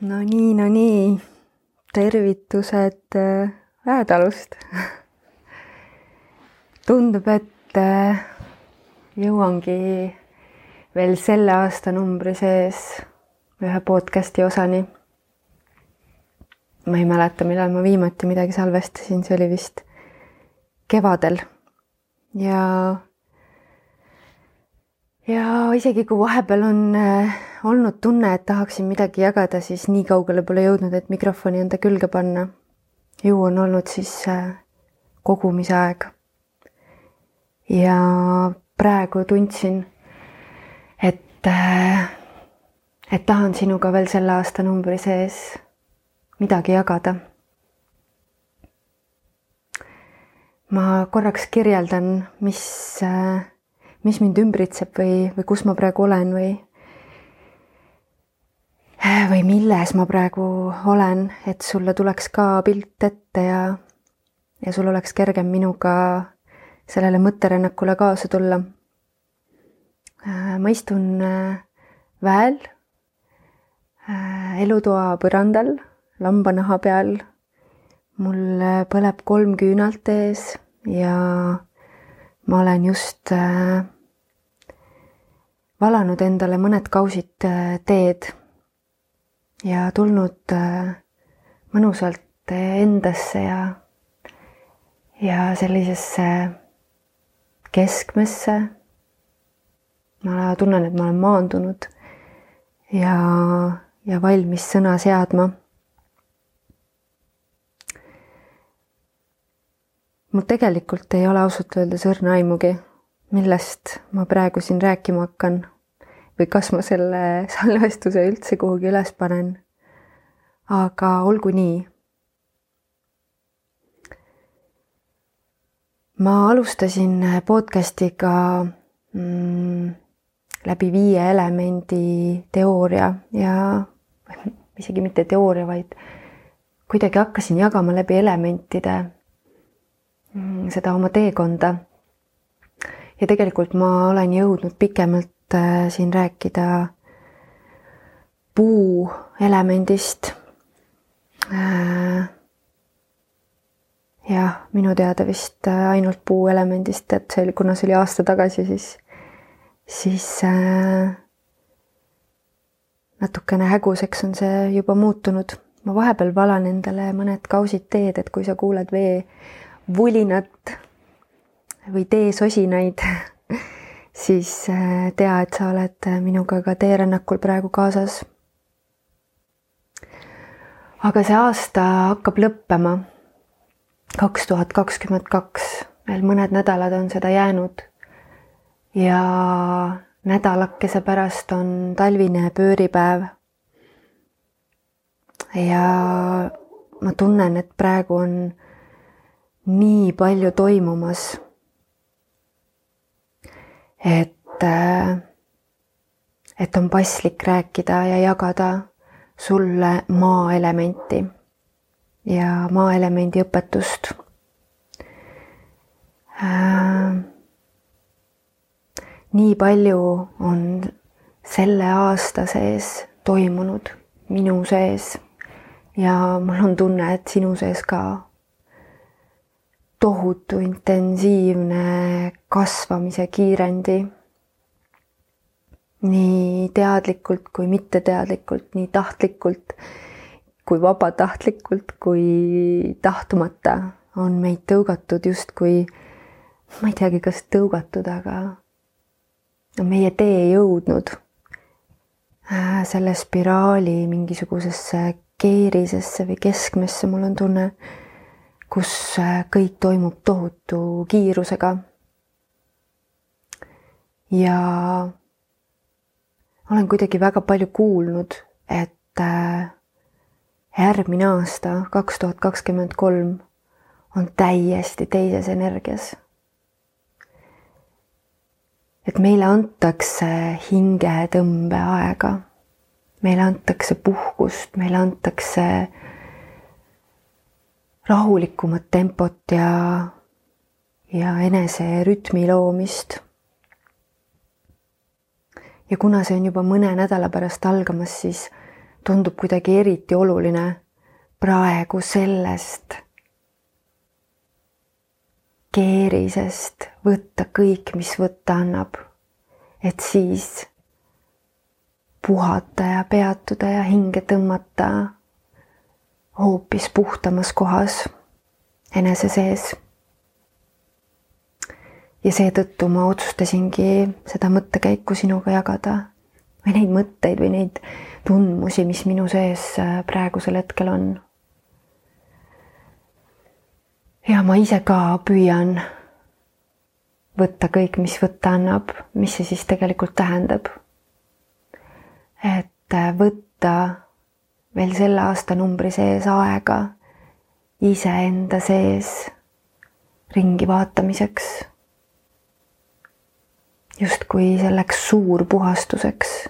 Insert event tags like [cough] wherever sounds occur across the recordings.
no nii, no nii, tervitused äh, Väetalust. [laughs] Tundub, et äh, jõuangi veel selle aastanumbri sees ühe podcasti osani. ma ei mäleta, millal ma viimati midagi salvestasin, see oli vist kevadel. Ja ja isegi kui vahepeal on äh, olnud tunne, et tahaksin midagi jagada, siis nii kaugele pole jõudnud, et mikrofoni enda külge panna. ju on olnud siis äh, kogumise aeg. ja praegu tundsin, et, äh, et tahan sinuga veel selle aastanumbri sees midagi jagada. ma korraks kirjeldan, mis mis mind ümbritseb või, või kus ma praegu olen või või milles ma praegu olen, et sulle tuleks ka pilt ette ja, ja sul oleks kergem minuga sellele mõtterännakule kaasa tulla. ma istun äh, väel äh, elutoa põrandal lambanaha peal. mul põleb kolm küünalt ees ja ma olen just äh, valanud endale mõned kausid äh, teed ja tulnud äh, mõnusalt endasse ja, ja sellisesse keskmesse. ma tunnen, et ma olen maandunud ja, ja valmis sõna seadma mul tegelikult ei ole ausalt öeldes õrna aimugi, millest ma praegu siin rääkima hakkan või kas ma selle [laughs] salvestuse üldse kuhugi üles panen. aga olgu nii. ma alustasin podcast'iga mm, läbi viie elemendi teooria ja [laughs] isegi mitte teooria, vaid kuidagi hakkasin jagama läbi elementide Mm, seda oma teekonda. ja tegelikult ma olen jõudnud pikemalt äh, siin rääkida puuelemendist. Äh, jah, minu teada vist äh, ainult puuelemendist, et see oli, kuna see oli aasta tagasi, siis, siis natukene häguseks on see juba muutunud. ma vahepeal valan endale mõned kausid teed, et kui sa kuuled vee vulinat või teesosinaid, [laughs] siis äh, tea, et sa oled äh, minuga ka teerännakul praegu kaasas. aga see aasta hakkab lõppema. kaks tuhat kakskümmend kaks, veel mõned nädalad on seda jäänud. ja nädalakese pärast on talvine pööripäev. ja ma tunnen, et praegu on nii palju toimumas. Et, äh, et on paslik rääkida ja jagada sulle maaelementi ja maaelemendi õpetust. Äh, nii palju on selle aasta sees toimunud minu sees ja mul on tunne, et sinu sees ka tohutu intensiivne kasvamise kiirendi. nii teadlikult kui mitteteadlikult, nii tahtlikult kui vabatahtlikult kui tahtmata on meid tõugatud justkui, ma ei teagi, kas tõugatud, aga meie tee jõudnud äh, selle spiraali mingisugusesse keerisesse või keskmesse, mul on tunne kus äh, kõik toimub tohutu kiirusega. ja olen kuidagi väga palju kuulnud, et äh, järgmine aasta, kaks tuhat kakskümmend kolm, on täiesti teises energias. et meile antakse hingetõmbeaega, meile antakse puhkust, meile antakse rahulikumat tempot ja, ja enese rütmi loomist. ja kuna see on juba mõne nädala pärast algamas, siis tundub kuidagi eriti oluline praegu sellest keerisest võtta kõik, mis võtta annab. et siis puhata ja peatuda ja hinge tõmmata hoopis puhtamas kohas enese sees. ja seetõttu ma otsustasingi seda mõttekäiku sinuga jagada või neid mõtteid või neid tundmusi, mis minu sees äh, praegusel hetkel on ja ma ise ka püüan võtta kõik, mis võtta annab, mis see siis tegelikult tähendab. et võtta veel selle aastanumbri sees aega iseenda sees ringi vaatamiseks. justkui selleks suurpuhastuseks,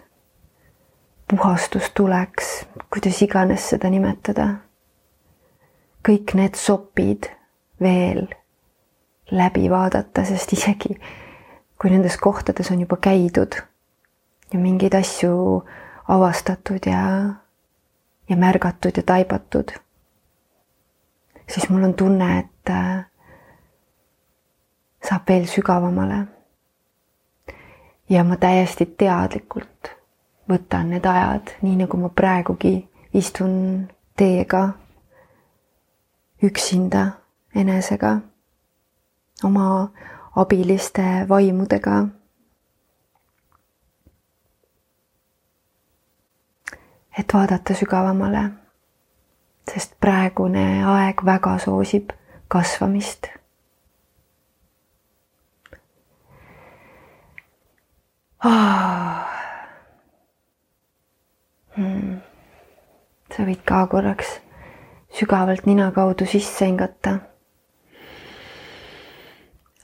puhastustuleks, kuidas iganes seda nimetada. kõik need sopid veel läbi vaadata, sest isegi kui nendes kohtades on juba käidud ja mingeid asju avastatud ja, ja märgatud ja taibatud, siis mul on tunne, et äh, saab veel sügavamale. ja ma täiesti teadlikult võtan need ajad, nii nagu ma praegugi istun teiega üksinda enesega, oma abiliste vaimudega. Et vaadata sügavamale, sest praegune aeg väga soosib kasvamist. Ah. Hmm. sa võid ka korraks sügavalt nina kaudu sisse hingata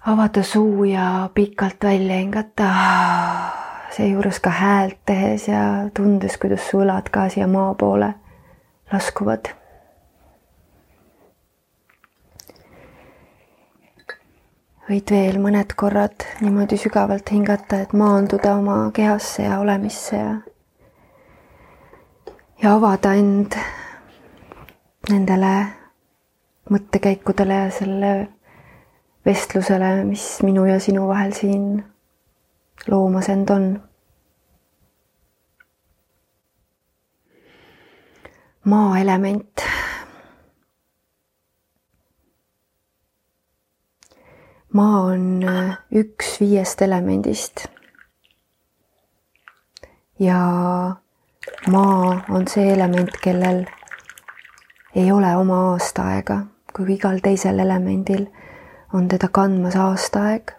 avada suu ja pikalt välja hingata. Seejuures ka häält tehes ja tundes, kuidas su õlad ka siia maa poole laskuvad. võid veel mõned korrad niimoodi sügavalt hingata, et maanduda oma kehasse ja olemisse ja ja avada end nendele mõttekäikudele ja selle vestlusele, mis minu ja sinu vahel siin loomas end on. maaelement. maa on äh, üks viiest elemendist. ja maa on see element, kellel ei ole oma aastaaega, kui igal teisel elemendil on teda kandmas aastaaeg,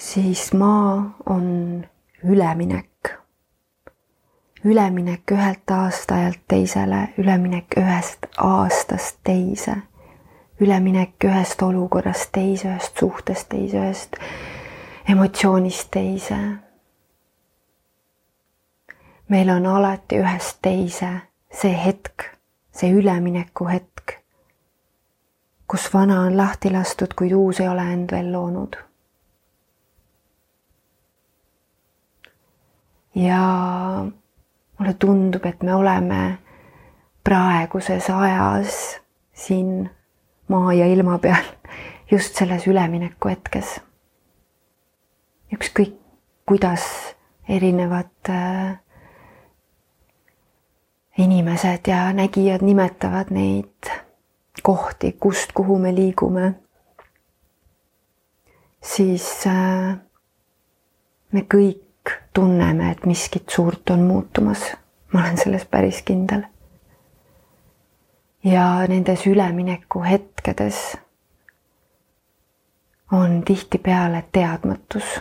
siis maa on üleminek. üleminek ühelt aastaajalt teisele, üleminek ühest aastast teise, üleminek ühest olukorrast teise, ühest suhtest teise, ühest emotsioonist teise. meil on alati ühest teise see hetk, see ülemineku hetk kus vana on lahti lastud, kuid uus ei ole end veel loonud. Ja mulle tundub, et me oleme praeguses ajas siin maa ja ilma peal [laughs] just selles ülemineku hetkes. ükskõik, kuidas erinevad äh, inimesed ja nägijad nimetavad neid kohti, kust, kuhu me liigume, siis äh, me kõik tunneme, et miskit suurt on muutumas. ma olen selles päris kindel. ja nendes ülemineku hetkedes on tihtipeale teadmatus.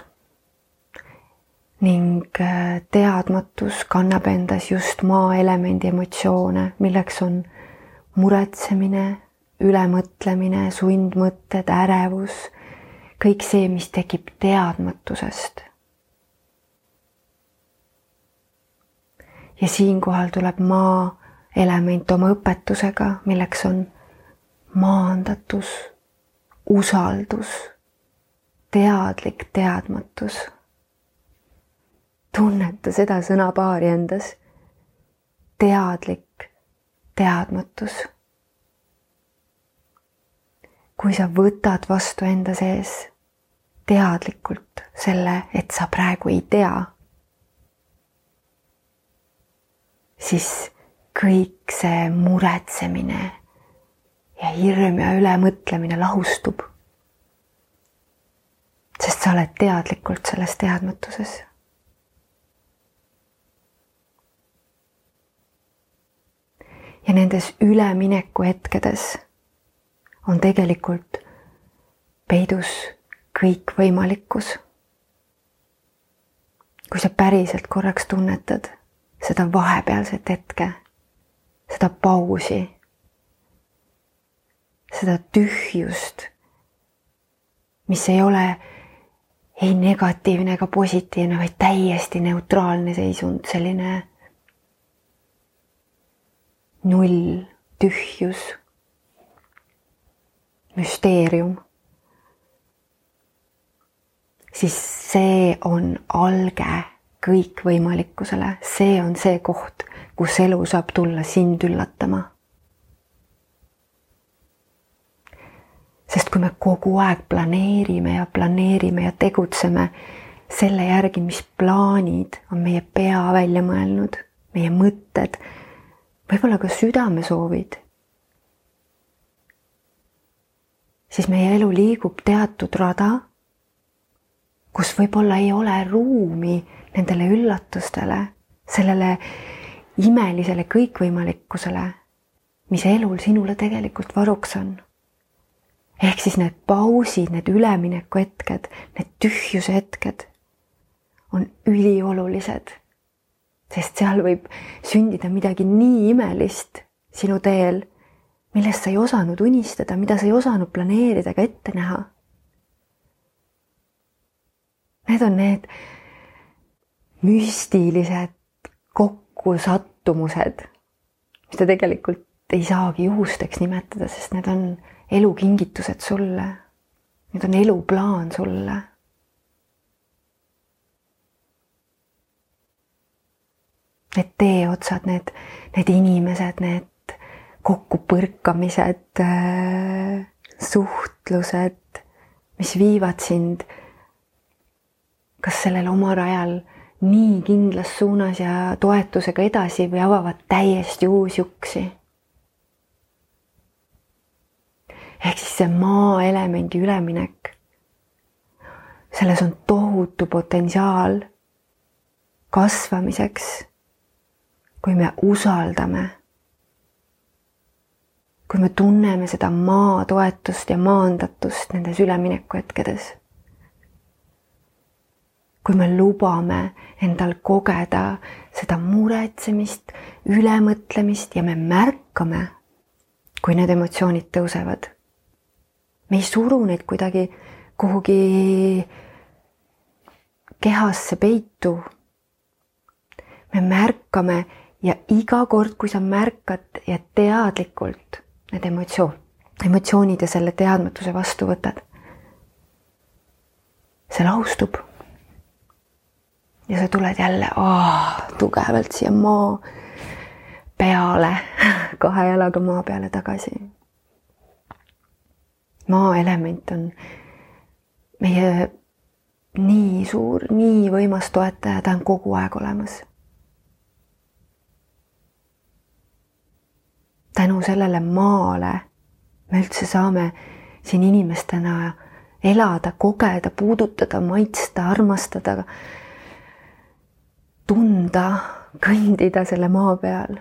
ning äh, teadmatus kannab endas just maaelemendi emotsioone, milleks on muretsemine, ülemõtlemine, sundmõtted, ärevus, kõik see, mis tekib teadmatusest. Ja siinkohal tuleb maa element oma õpetusega, milleks on maandatus, usaldus, teadlik teadmatus. tunneta seda sõnapaari endas, teadlik teadmatus. kui sa võtad vastu enda sees teadlikult selle, et sa praegu ei tea, siis kõik see muretsemine ja hirm ja ülemõtlemine lahustub. sest sa oled teadlikult selles teadmatuses ja nendes ülemineku hetkedes on tegelikult peidus kõikvõimalikkus. kui sa päriselt korraks tunnetad seda vahepealset hetke, seda pausi, seda tühjust, mis ei ole ei negatiivne ega positiivne, vaid täiesti neutraalne seisund, selline null, tühjus, müsteerium, siis see on alge kõikvõimalikkusele, see on see koht, kus elu saab tulla sind üllatama. sest kui me kogu aeg planeerime ja planeerime ja tegutseme selle järgi, mis plaanid on meie pea välja mõelnud, meie mõtted võib-olla ka südamesoovid, siis meie elu liigub teatud rada, kus võib-olla ei ole ruumi nendele üllatustele, sellele imelisele kõikvõimalikkusele, mis elul sinule tegelikult varuks on. ehk siis need pausid, need üleminekuhetked, need tühjuse hetked on üliolulised sest seal võib sündida midagi nii imelist sinu teel, millest sa ei osanud unistada, mida sa ei osanud planeerida ega ette näha. Need on need müstilised kokkusattumused, mis ta tegelikult ei saagi juhusteks nimetada, sest need on elukingitused sulle. Need on eluplaan sulle need teeotsad, need, need inimesed, need kokkupõrkamised, äh, suhtlused, mis viivad sind kas sellel omal ajal nii kindlas suunas ja toetusega edasi või avavad täiesti uusi uksi. ehk siis see maaelemendi üleminek, selles on tohutu potentsiaal kasvamiseks kui me usaldame, kui me tunneme seda maa toetust ja maandatust nendes üleminekuhetkedes. Kui me lubame endal kogeda seda muretsemist, ülemõtlemist ja me märkame, kui need emotsioonid tõusevad. me ei suru neid kuidagi kuhugi kehasse peitu. me märkame ja iga kord, kui sa märkad ja teadlikult need emotsioon, emotsioonid ja selle teadmatuse vastu võtad, see lahustub. Ja sa tuled jälle oh, tugevalt siia maa peale, [laughs] kahe jalaga maa peale tagasi. maaelement on meie nii suur, nii võimas toetaja, ta on kogu aeg olemas tänu sellele maale me üldse saame siin inimestena elada, kogeda, puudutada, maitsta, armastada, tunda, kõndida selle maa peal.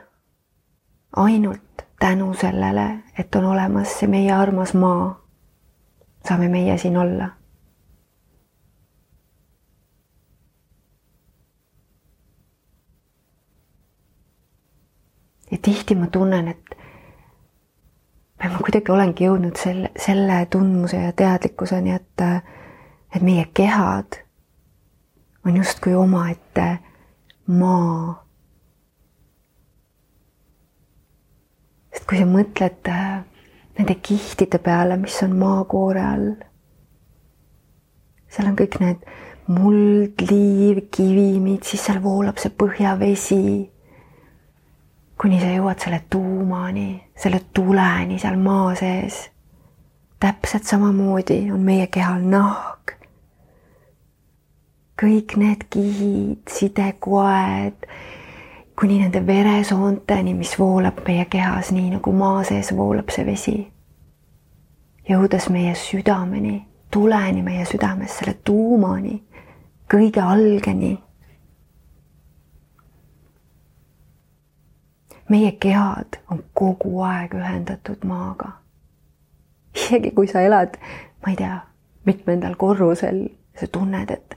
ainult tänu sellele, et on olemas see meie armas maa, saame meie siin olla. ja tihti ma tunnen, et ma kuidagi olengi jõudnud selle, selle tundmuse ja teadlikkuseni, et, et meie kehad on justkui omaette maa. sest kui sa mõtled äh, nende kihtide peale, mis on maakoore all, seal on kõik need muld, liiv, kivimid, siis seal voolab see põhjavesi kuni sa jõuad selle tuumani, selle tuleni seal maa sees. täpselt samamoodi on meie kehal nahk. Kõik need kihid, sidekoed, kuni nende veresoonteni, mis voolab meie kehas, nii nagu maa sees voolab see vesi. jõudes meie südameni, tuleni meie südames, selle tuumani, kõige algeni meie kehad on kogu aeg ühendatud maaga. isegi kui sa elad, ma ei tea, mitmendal korrusel, sa tunned, et,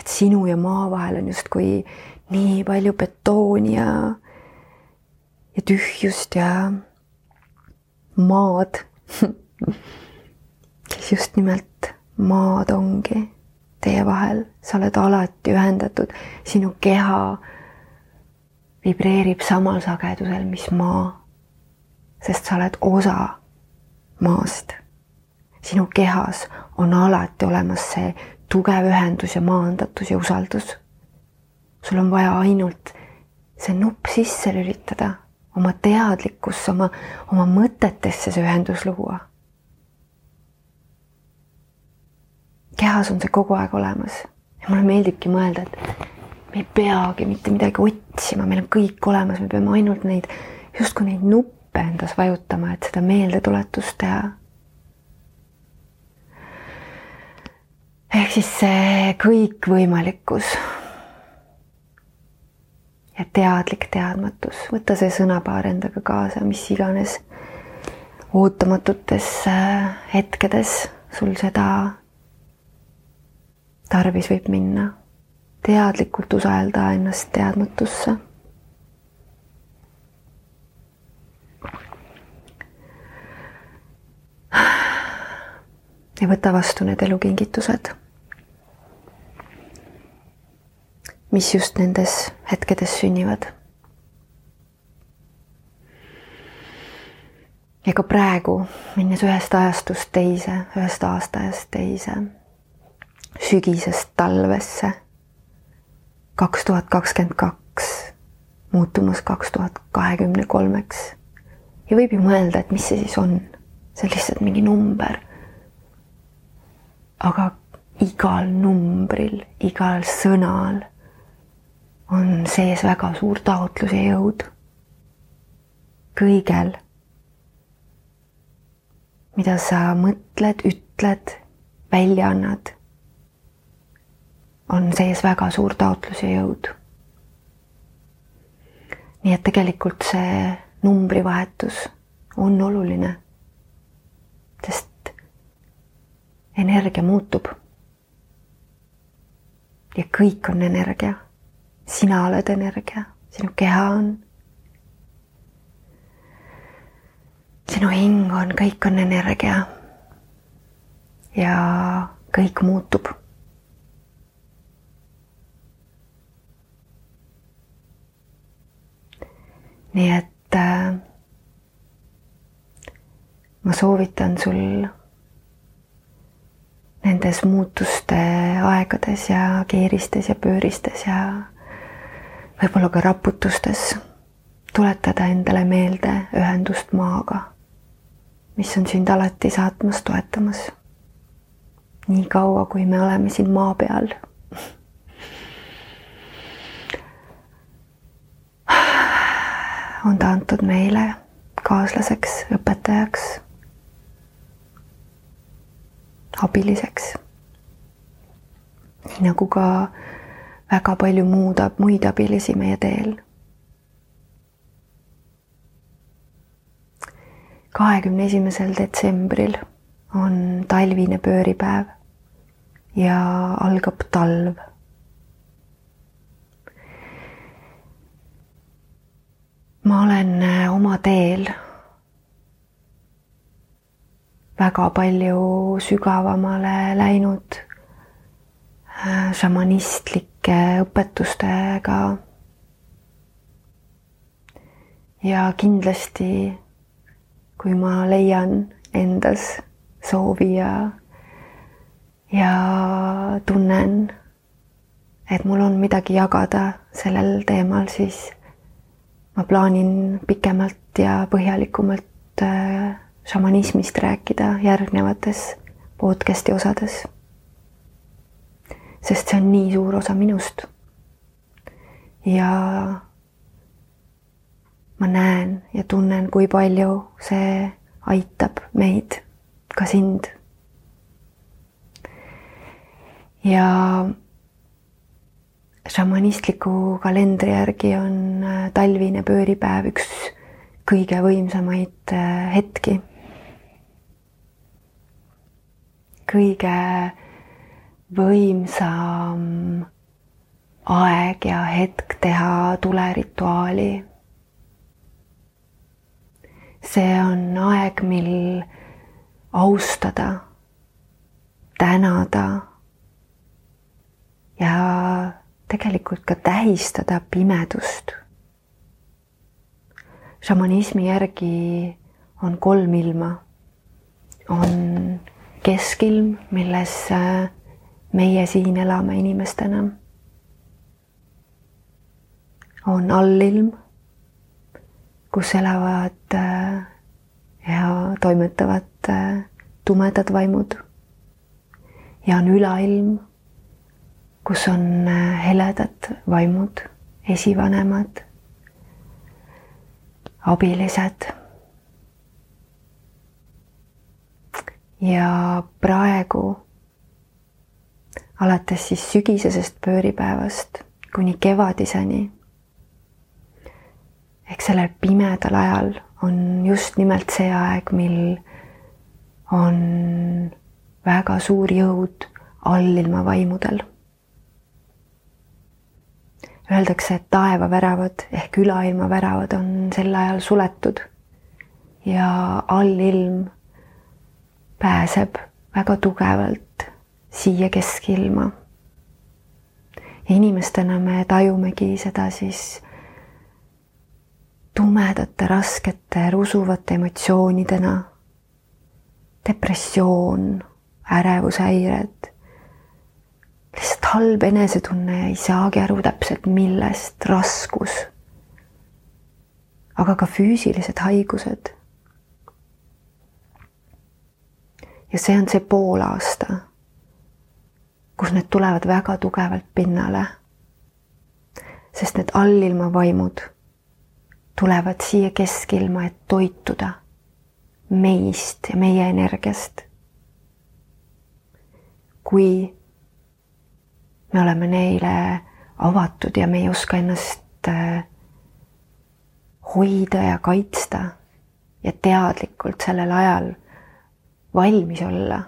et sinu ja maa vahel on justkui nii palju betooni ja, ja tühjust ja maad [laughs] siis just nimelt maad ongi teie vahel, sa oled alati ühendatud, sinu keha vibreerib samal sagedusel, mis maa. sest sa oled osa maast. sinu kehas on alati olemas see tugev ühendus ja maandatus ja usaldus. sul on vaja ainult see nupp sisse lülitada, oma teadlikkusse, oma, oma mõtetesse see ühendus luua. kehas on see kogu aeg olemas ja mulle meeldibki mõelda, et me ei peagi mitte midagi otsima, meil on kõik olemas, me peame ainult neid, justkui neid nuppe endas vajutama, et seda meeldetuletust teha. Ehk siis see kõikvõimalikkus ja teadlik teadmatus, võta see sõnapaar endaga kaasa, mis iganes ootamatutes äh, hetkedes sul seda tarvis võib minna. Teadlikult usalda ennast teadmatusse. ja võta vastu need elukingitused, mis just nendes hetkedes sünnivad. ja ka praegu, minnes ühest ajastust teise, ühest aastaajast teise, sügisest talvesse kaks tuhat kakskümmend kaks muutumas kaks tuhat kahekümne kolmeks. ja võib ju mõelda, et mis see siis on, see on lihtsalt mingi number. aga igal numbril, igal sõnal on sees väga suur taotlus ja jõud. kõigel, mida sa mõtled, ütled, välja annad on sees väga suur taotlus ja jõud. nii et tegelikult see numbrivahetus on oluline, sest energia muutub. ja kõik on energia. Sina oled energia, sinu keha on. sinu hing on, kõik on energia. ja kõik muutub nii et äh, ma soovitan sul nendes muutuste aegades ja keeristes ja pööristes ja võib-olla ka raputustes tuletada endale meelde ühendust maaga, mis on sind alati saatmas, toetamas. nii kaua, kui me oleme siin maa peal on ta antud meile kaaslaseks, õpetajaks, abiliseks. nii nagu ka väga palju muud, muid abilisi meie teel. kahekümne esimesel detsembril on talvine pööripäev ja algab talv ma olen äh, oma teel väga palju sügavamale läinud šamanistlike õpetustega. ja kindlasti, kui ma leian endas soovi ja, ja tunnen, et mul on midagi jagada sellel teemal, siis ma plaanin pikemalt ja põhjalikumalt äh, šamanismist rääkida järgnevates podcast'i osades. Sest see on nii suur osa minust. ja ma näen ja tunnen, kui palju see aitab meid, ka sind. ja šamanistliku kalendri järgi on äh, talvine pööripäev üks kõige võimsamaid äh, hetki. kõige võimsam aeg ja hetk teha tulerituaali. see on aeg, mil austada, tänada ja tegelikult ka tähistada pimedust. šamanismi järgi on kolm ilma. on keskilm, milles meie siin elame inimestena. on allilm, kus elavad äh, ja toimetavad äh, tumedad vaimud. ja on ülailm kus on äh, heledad vaimud, esivanemad, abilised. ja praegu alates siis sügisesest pööripäevast kuni kevadiseni. Ehk sellel pimedal ajal on just nimelt see aeg, mil on väga suur jõud allilma vaimudel. Öeldakse, et taevaväravad ehk ülailma väravad on sel ajal suletud ja allilm pääseb väga tugevalt siia keskilma. ja inimestena me tajumegi seda siis tumedate, raskete, rusuvate emotsioonidena. depressioon, ärevushäired lihtsalt halb enesetunne ja ei saagi aru täpselt, millest, raskus. aga ka füüsilised haigused. ja see on see poolaasta, kus need tulevad väga tugevalt pinnale. sest need allilma vaimud tulevad siia keskilma, et toituda meist ja meie energiast. kui me oleme neile avatud ja me ei oska ennast äh, hoida ja kaitsta ja teadlikult sellel ajal valmis olla,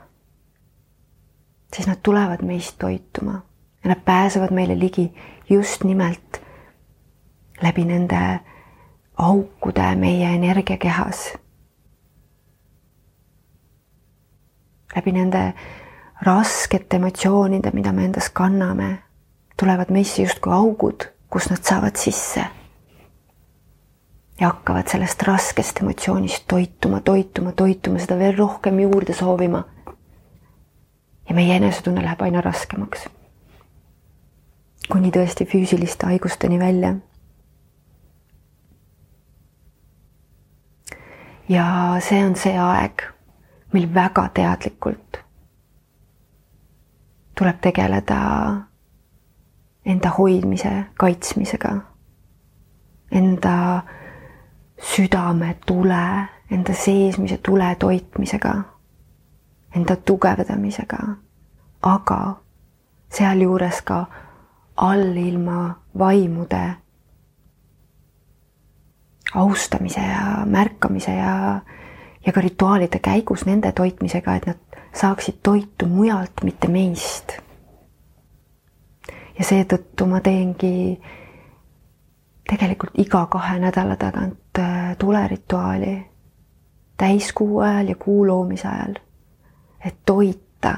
siis nad tulevad meist toituma ja nad pääsevad meile ligi just nimelt läbi nende aukude meie energiakehas. läbi nende raskete emotsioonide, mida me endas kanname, tulevad meisse justkui augud, kus nad saavad sisse. ja hakkavad sellest raskest emotsioonist toituma, toituma, toituma, seda veel rohkem juurde soovima. Ja meie enesetunne läheb aina raskemaks. kuni tõesti füüsiliste haigusteni välja. ja see on see aeg, mil väga teadlikult tuleb tegeleda enda hoidmise, kaitsmisega, enda südametule, enda seesmise tule toitmisega, enda tugevdamisega, aga sealjuures ka allilma vaimude austamise ja märkamise ja, ja ka rituaalide käigus nende toitmisega, et nad saaksid toitu mujalt, mitte meist. ja seetõttu ma teengi tegelikult iga kahe nädala tagant äh, tulerituaali täiskuu ajal ja kuu loomise ajal, et toita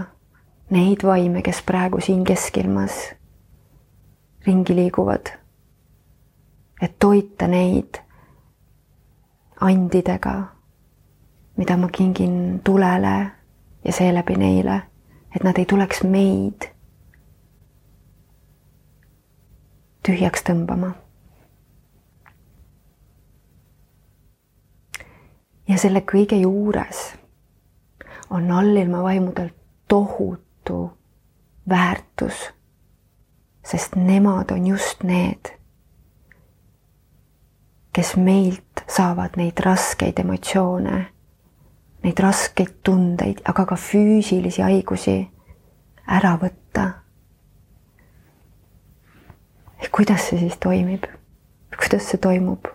neid vaime, kes praegu siin keskilmas ringi liiguvad. et toita neid andidega, mida ma kingin tulele ja seeläbi neile, et nad ei tuleks meid tühjaks tõmbama. ja selle kõige juures on allilma vaimudel tohutu väärtus, sest nemad on just need, kes meilt saavad neid raskeid emotsioone, neid raskeid tundeid, aga ka füüsilisi haigusi ära võtta. kuidas see siis toimib? kuidas see toimub?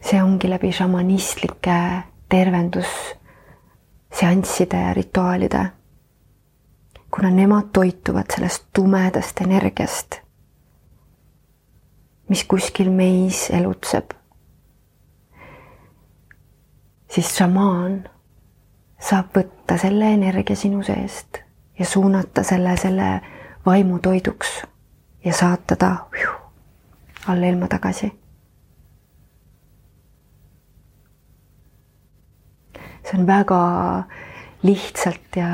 see ongi läbi šamanistlike tervendusseansside ja rituaalide. Kuna nemad toituvad sellest tumedast energiast, mis kuskil meis elutseb, siis šamaan saab võtta selle energia sinu seest ja suunata selle selle vaimu toiduks ja saata ta alla ilma tagasi. See on väga lihtsalt ja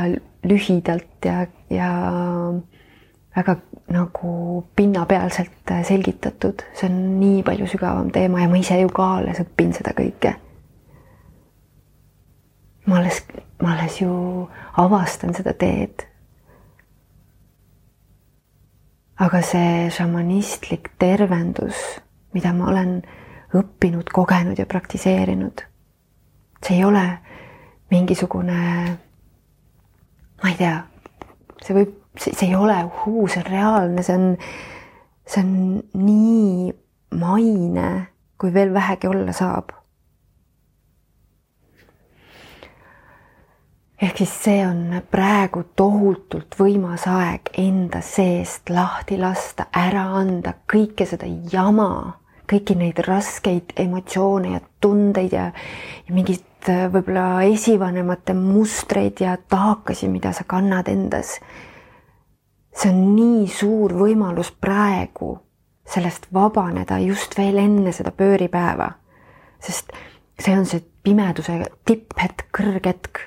lühidalt ja, ja väga nagu pinnapealselt selgitatud, see on nii palju sügavam teema ja ma ise ju ka alles õpin seda kõike. ma alles, ma alles ju avastan seda teed. aga see šamanistlik tervendus, mida ma olen õppinud, kogenud ja praktiseerinud, see ei ole mingisugune, ma ei tea, see võib, see ei ole uhuu, see on reaalne, see on, see on nii maine, kui veel vähegi olla saab. ehk siis see on praegu tohutult võimas aeg enda seest lahti lasta, ära anda kõike seda jama, kõiki neid raskeid emotsioone ja tundeid ja, ja mingit Äh, võib-olla esivanemate mustreid ja taakasi, mida sa kannad endas. see on nii suur võimalus praegu sellest vabaneda just veel enne seda pööripäeva, sest see on see pimeduse tipphetk, kõrghetk,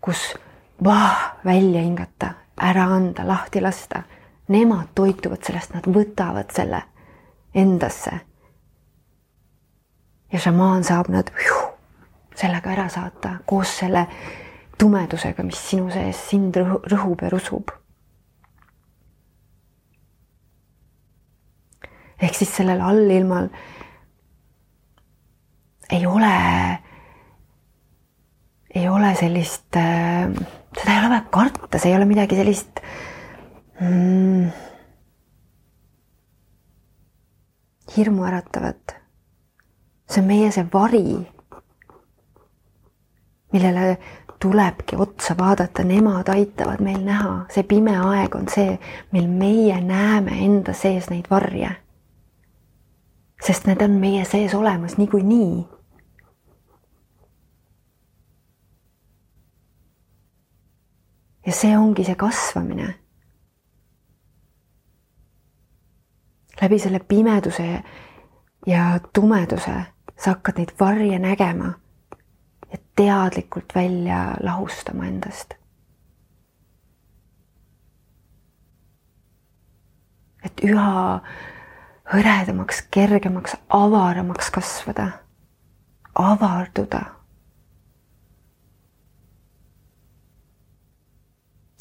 kus vah, välja hingata, ära anda, lahti lasta. Nemad toituvad sellest, nad võtavad selle endasse ja šamaan saab nad sellega ära saata koos selle tumedusega, mis sinu sees sind rõhub ja rusub. ehk siis sellel allilmal ei ole, ei ole sellist äh,, seda ei ole vaja karta, see ei ole midagi sellist mm, hirmuäratavat see on meie see vari, millele tulebki otsa vaadata, nemad aitavad meil näha, see pime aeg on see, mil meie näeme enda sees neid varje. sest need on meie sees olemas niikuinii. ja see ongi see kasvamine. läbi selle pimeduse ja tumeduse sa hakkad neid varje nägema ja teadlikult välja lahustama endast. et üha hõredamaks, kergemaks, avaramaks kasvada, avarduda.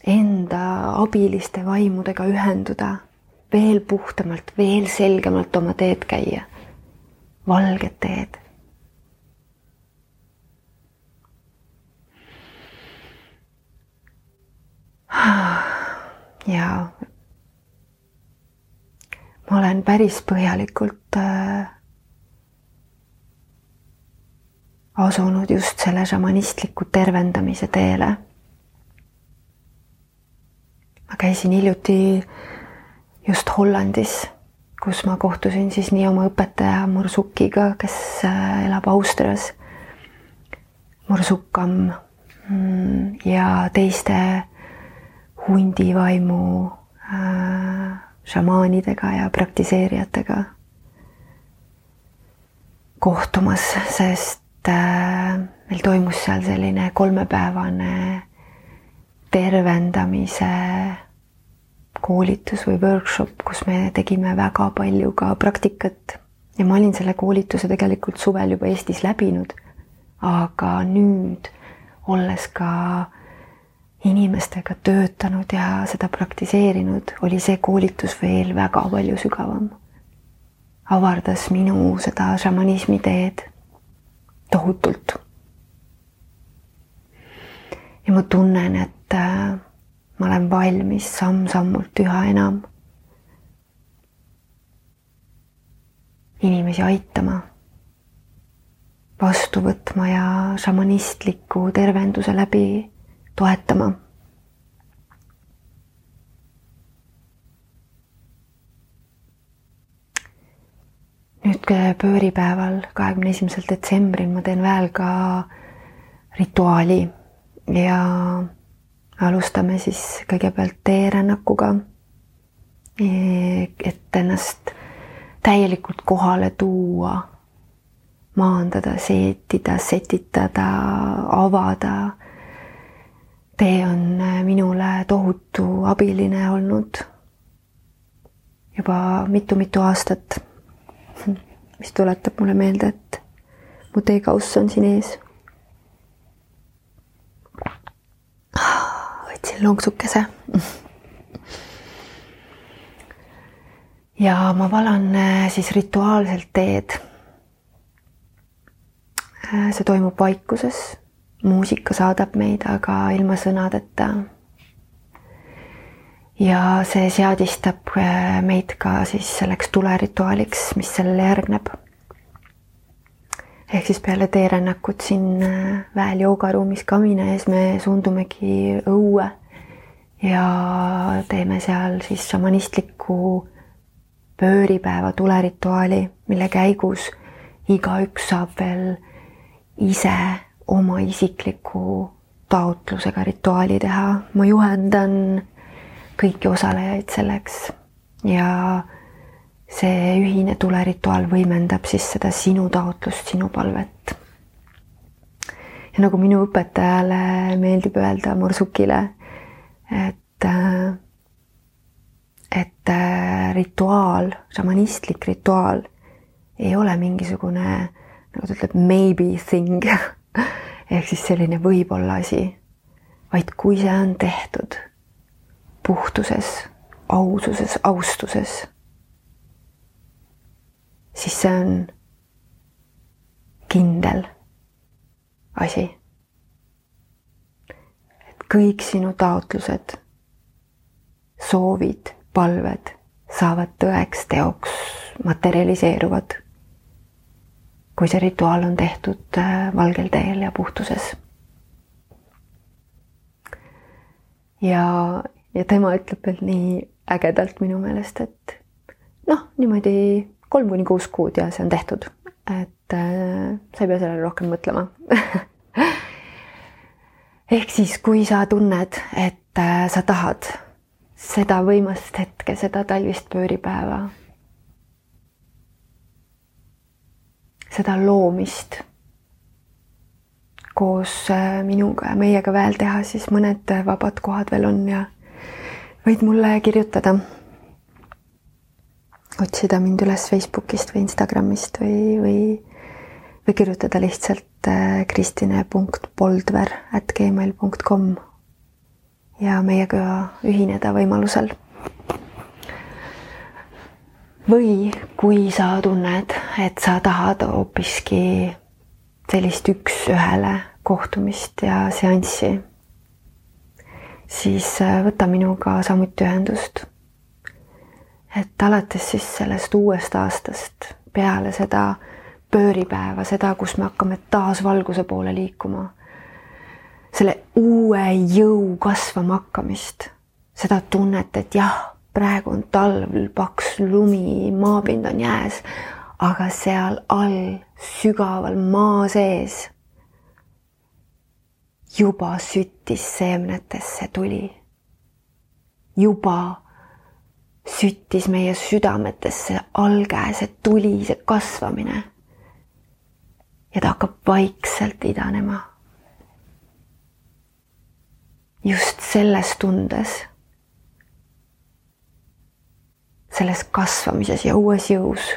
Enda abiliste vaimudega ühenduda, veel puhtamalt, veel selgemalt oma teed käia valget teed. [sighs] ja ma olen päris põhjalikult äh, asunud just selle šamanistliku tervendamise teele. ma käisin hiljuti just Hollandis kus ma kohtusin siis nii oma õpetaja Mursukiga, kes äh, elab Austrias, Mursukam mm, ja teiste hundivaimu äh, šamaanidega ja praktiseerijatega kohtumas, sest äh, meil toimus seal selline kolmepäevane tervendamise koolitus või workshop, kus me tegime väga palju ka praktikat ja ma olin selle koolituse tegelikult suvel juba Eestis läbinud. aga nüüd, olles ka inimestega töötanud ja seda praktiseerinud, oli see koolitus veel väga palju sügavam. avardas minu seda šamanismi teed tohutult. ja ma tunnen, et äh, ma olen valmis samm-sammult üha enam inimesi aitama, vastu võtma ja šamanistliku tervenduse läbi toetama. nüüd pööripäeval, kahekümne esimesel detsembril ma teen Väelga rituaali ja alustame siis kõigepealt teerännakuga. et ennast täielikult kohale tuua, maandada, seetida, setitada, avada tee on äh, minule tohutu abiline olnud juba mitu-mitu aastat, [laughs] mis tuletab mulle meelde, et mu teekauss on siin ees. Lonksukese. ja ma valan äh, siis rituaalselt teed. Äh, see toimub vaikuses muusika saadab meid aga ilma sõnadeta. ja see seadistab äh, meid ka siis selleks tulerituaaliks, mis sellele järgneb. ehk siis peale teerännakut siin väel joogaruumis kamina ees me suundumegi õue ja teeme seal siis šamanistliku pööripäeva tulerituaali, mille käigus igaüks saab veel ise oma isikliku taotlusega rituaali teha, ma juhendan kõiki osalejaid selleks ja see ühine tulerituaal võimendab siis seda sinu taotlust, sinu palvet. ja nagu minu õpetajale meeldib öelda, Morsukile, et, et rituaal, šamanistlik rituaal ei ole mingisugune, nagu ta ütleb, maybe thing [laughs] ehk siis selline võib-olla asi, vaid kui see on tehtud puhtuses, aususes, austuses, siis see on kindel asi. Kõik sinu taotlused, soovid, palved saavad tõeks, teoks, materialiseeruvad kui see rituaal on tehtud äh, valgel teel ja puhtuses. ja, ja tema ütleb veel nii ägedalt minu meelest, et noh, niimoodi kolm kuni kuus kuud ja see on tehtud, et äh, sa ei pea sellele rohkem mõtlema [laughs] ehk siis, kui sa tunned, et äh, sa tahad seda võimast hetke, seda talvist pööripäeva seda loomist koos äh, minuga ja meiega veel teha, siis mõned vabad kohad veel on ja võid mulle kirjutada. otsida mind üles Facebookist või Instagramist või, või, või kirjutada lihtsalt äh, kristine.poldver at gmail kom ja meiega ühineda võimalusel või kui sa tunned, et sa tahad hoopiski sellist üks-ühele kohtumist ja seanssi, siis äh, võta minuga samuti ühendust. et alates siis sellest uuest aastast, peale seda pööripäeva, seda, kus me hakkame taas valguse poole liikuma, selle uue jõu kasvama hakkamist, seda tunnet, et jah praegu on talv, paks lumi, maapind on jääs, aga seal all sügaval maa sees juba süttis seemnetesse tuli. juba süttis meie südametesse alge, see tuli, see kasvamine ja ta hakkab vaikselt idanema. just selles tundes, selles kasvamises ja uues jõus.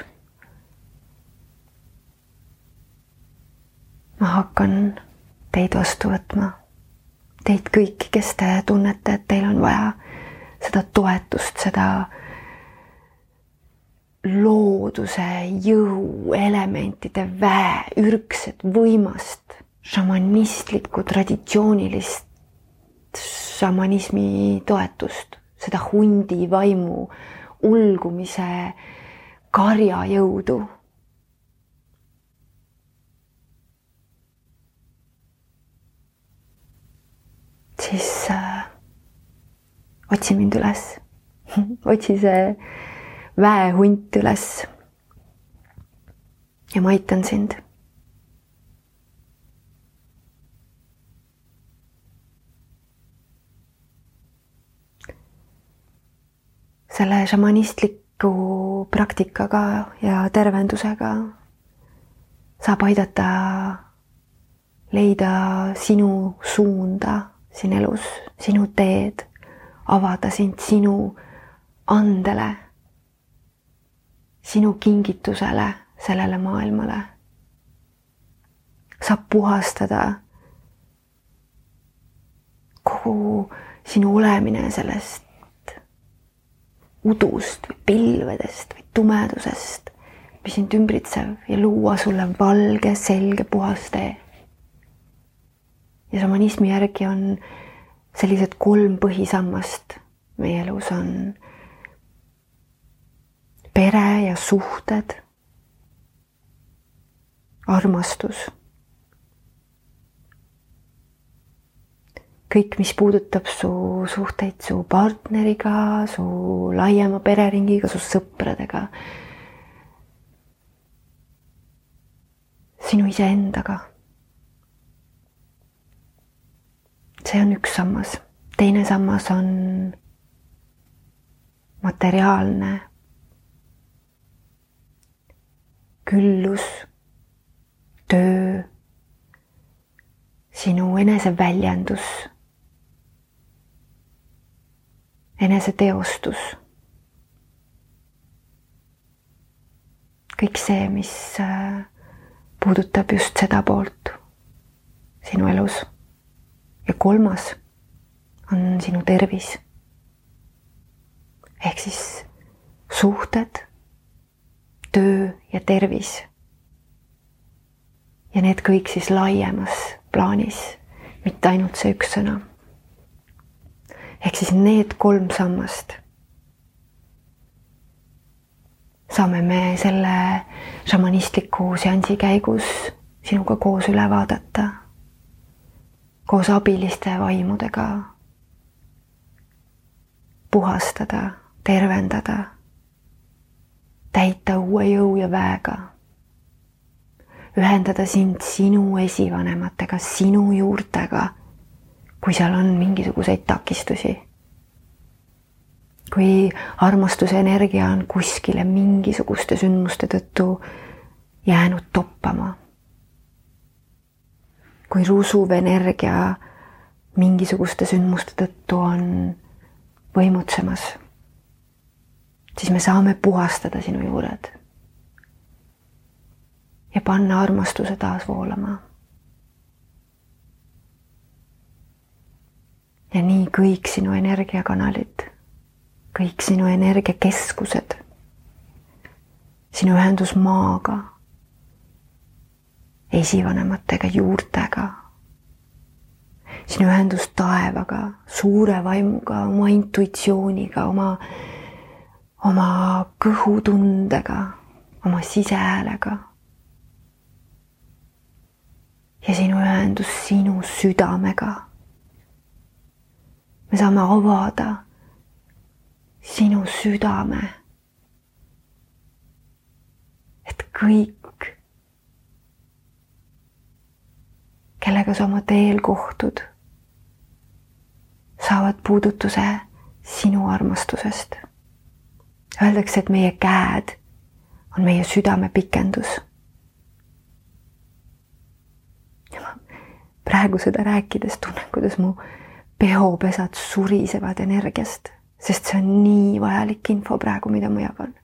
ma hakkan teid vastu võtma, teid kõiki, kes te tunnete, et teil on vaja seda toetust, seda looduse jõuelementide väe, ürgset, võimast, šamanistlikku, traditsioonilist šamanismi toetust, seda hundi vaimu ulgumise karjajõudu. siis äh, otsi mind üles [laughs] otsi see väehunt üles. ja ma aitan sind selle šamanistliku praktikaga ja tervendusega saab aidata leida sinu suunda siin elus, sinu teed, avada sind sinu andele, sinu kingitusele sellele maailmale. saab puhastada kogu sinu olemine sellest udust või pilvedest või tumedusest, mis sind ümbritseb ja luua sulle valge, selge, puhas tee. ja šamanismi järgi on sellised kolm põhisammast meie elus on pere ja suhted, armastus kõik, mis puudutab su suhteid su partneriga, su laiema pereringiga, su sõpradega. sinu iseendaga. see on üks sammas, teine sammas on materiaalne küllus, töö, sinu eneseväljendus eneseteostus. kõik see, mis äh, puudutab just seda poolt sinu elus. ja kolmas on sinu tervis. ehk siis suhted, töö ja tervis. ja need kõik siis laiemas plaanis, mitte ainult see üks sõna ehk siis need kolm sammast saame me selle šamanistliku seansi käigus sinuga koos üle vaadata, koos abiliste vaimudega puhastada, tervendada, täita uue jõu ja väega, ühendada sind sinu esivanematega, sinu juurtega kui seal on mingisuguseid takistusi. kui armastuse energia on kuskile mingisuguste sündmuste tõttu jäänud toppama. kui rusuv energia mingisuguste sündmuste tõttu on võimutsemas, siis me saame puhastada sinu juured. ja panna armastuse taas voolama. ja nii kõik sinu energiakanalid, kõik sinu energiakeskused, sinu ühendus maaga, esivanematega, juurtega, sinu ühendus taevaga, suure vaimuga, oma intuitsiooniga, oma, oma kõhutundega, oma sisehäälega. ja sinu ühendus sinu südamega me saame avada sinu südame. et kõik, kellega sa oma teel kohtud, saavad puudutuse sinu armastusest. Öeldakse, et meie käed on meie südame pikendus. praegu seda rääkides tunnen, kuidas mu peopesad surisevad energiast, sest see on nii vajalik info praegu, mida ma jagan.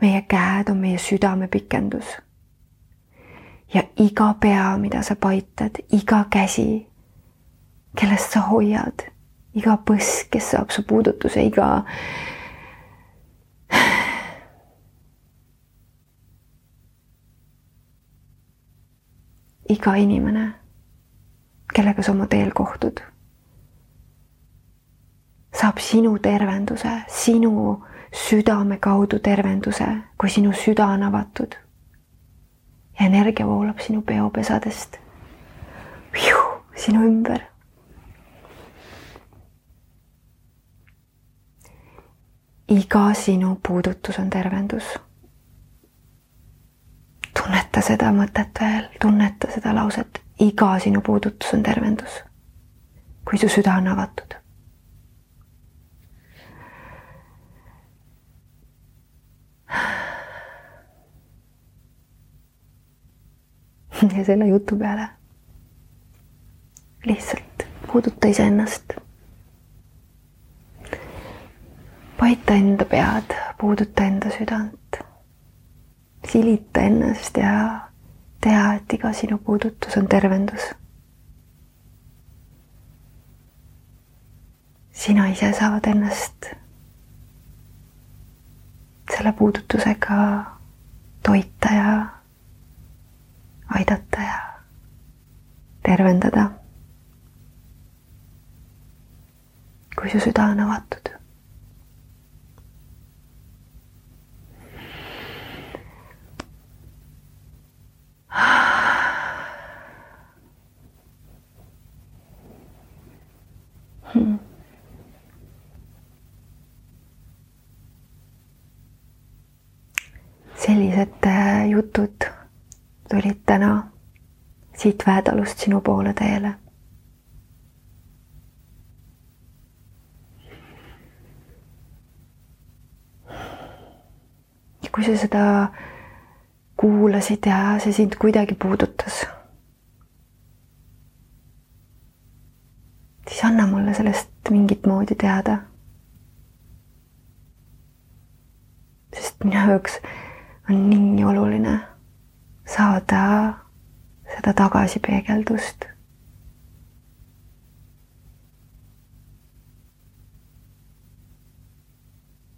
meie käed on meie südame pikendus. ja iga pea, mida sa paitad, iga käsi, kellest sa hoiad, iga põsk, kes saab su puudutuse, iga iga inimene, kellega sa oma teel kohtud, saab sinu tervenduse, sinu südame kaudu tervenduse, kui sinu süda on avatud. ja energia voolab sinu peopesadest sinu ümber. iga sinu puudutus on tervendus. Tunneta seda mõtet veel, tunneta seda lauset, iga sinu puudutus on tervendus. kui su süda on avatud ja selle jutu peale lihtsalt puuduta iseennast. paita enda pead, puuduta enda südant. Silita ennast ja tea, et iga sinu puudutus on tervendus. sina ise saad ennast selle puudutusega toita ja aidata ja tervendada. kui su süda on avatud. Hmm. sellised äh, jutud tulid täna siit Väetalust sinu poole teele. ja kui sa seda kuulasid ja see sind kuidagi puudutas, siis anna mulle sellest mingit moodi teada. sest minu jaoks on nii oluline saada seda tagasipeegeldust.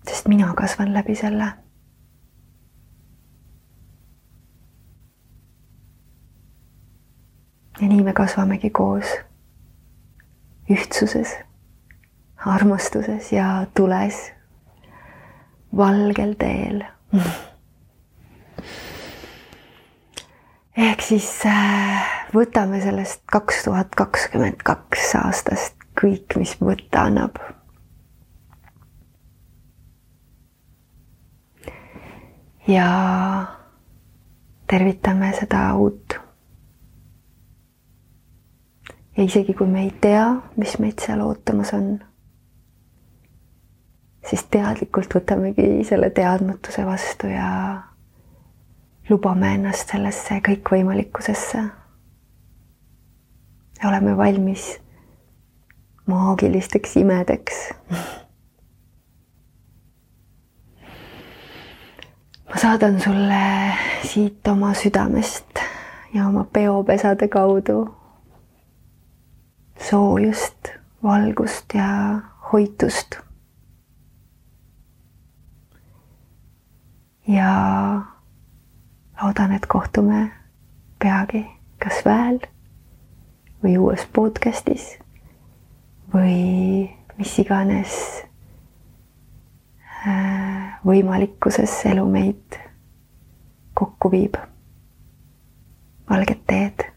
sest mina kasvan läbi selle. ja nii me kasvamegi koos ühtsuses, armastuses ja tules, valgel teel ehk siis äh, võtame sellest kaks tuhat kakskümmend kaks aastast kõik, mis võtta annab. ja tervitame seda uut. Ja isegi kui me ei tea, mis meid seal ootamas on, siis teadlikult võtamegi selle teadmatuse vastu ja lubame ennast sellesse kõikvõimalikkusesse. oleme valmis maagilisteks imedeks. ma saadan sulle siit oma südamest ja oma peopesade kaudu soojust, valgust ja hoitust. ja loodan, et kohtume peagi kas väel või uues podcastis või mis iganes äh, võimalikkuses elu meid kokku viib. valget teed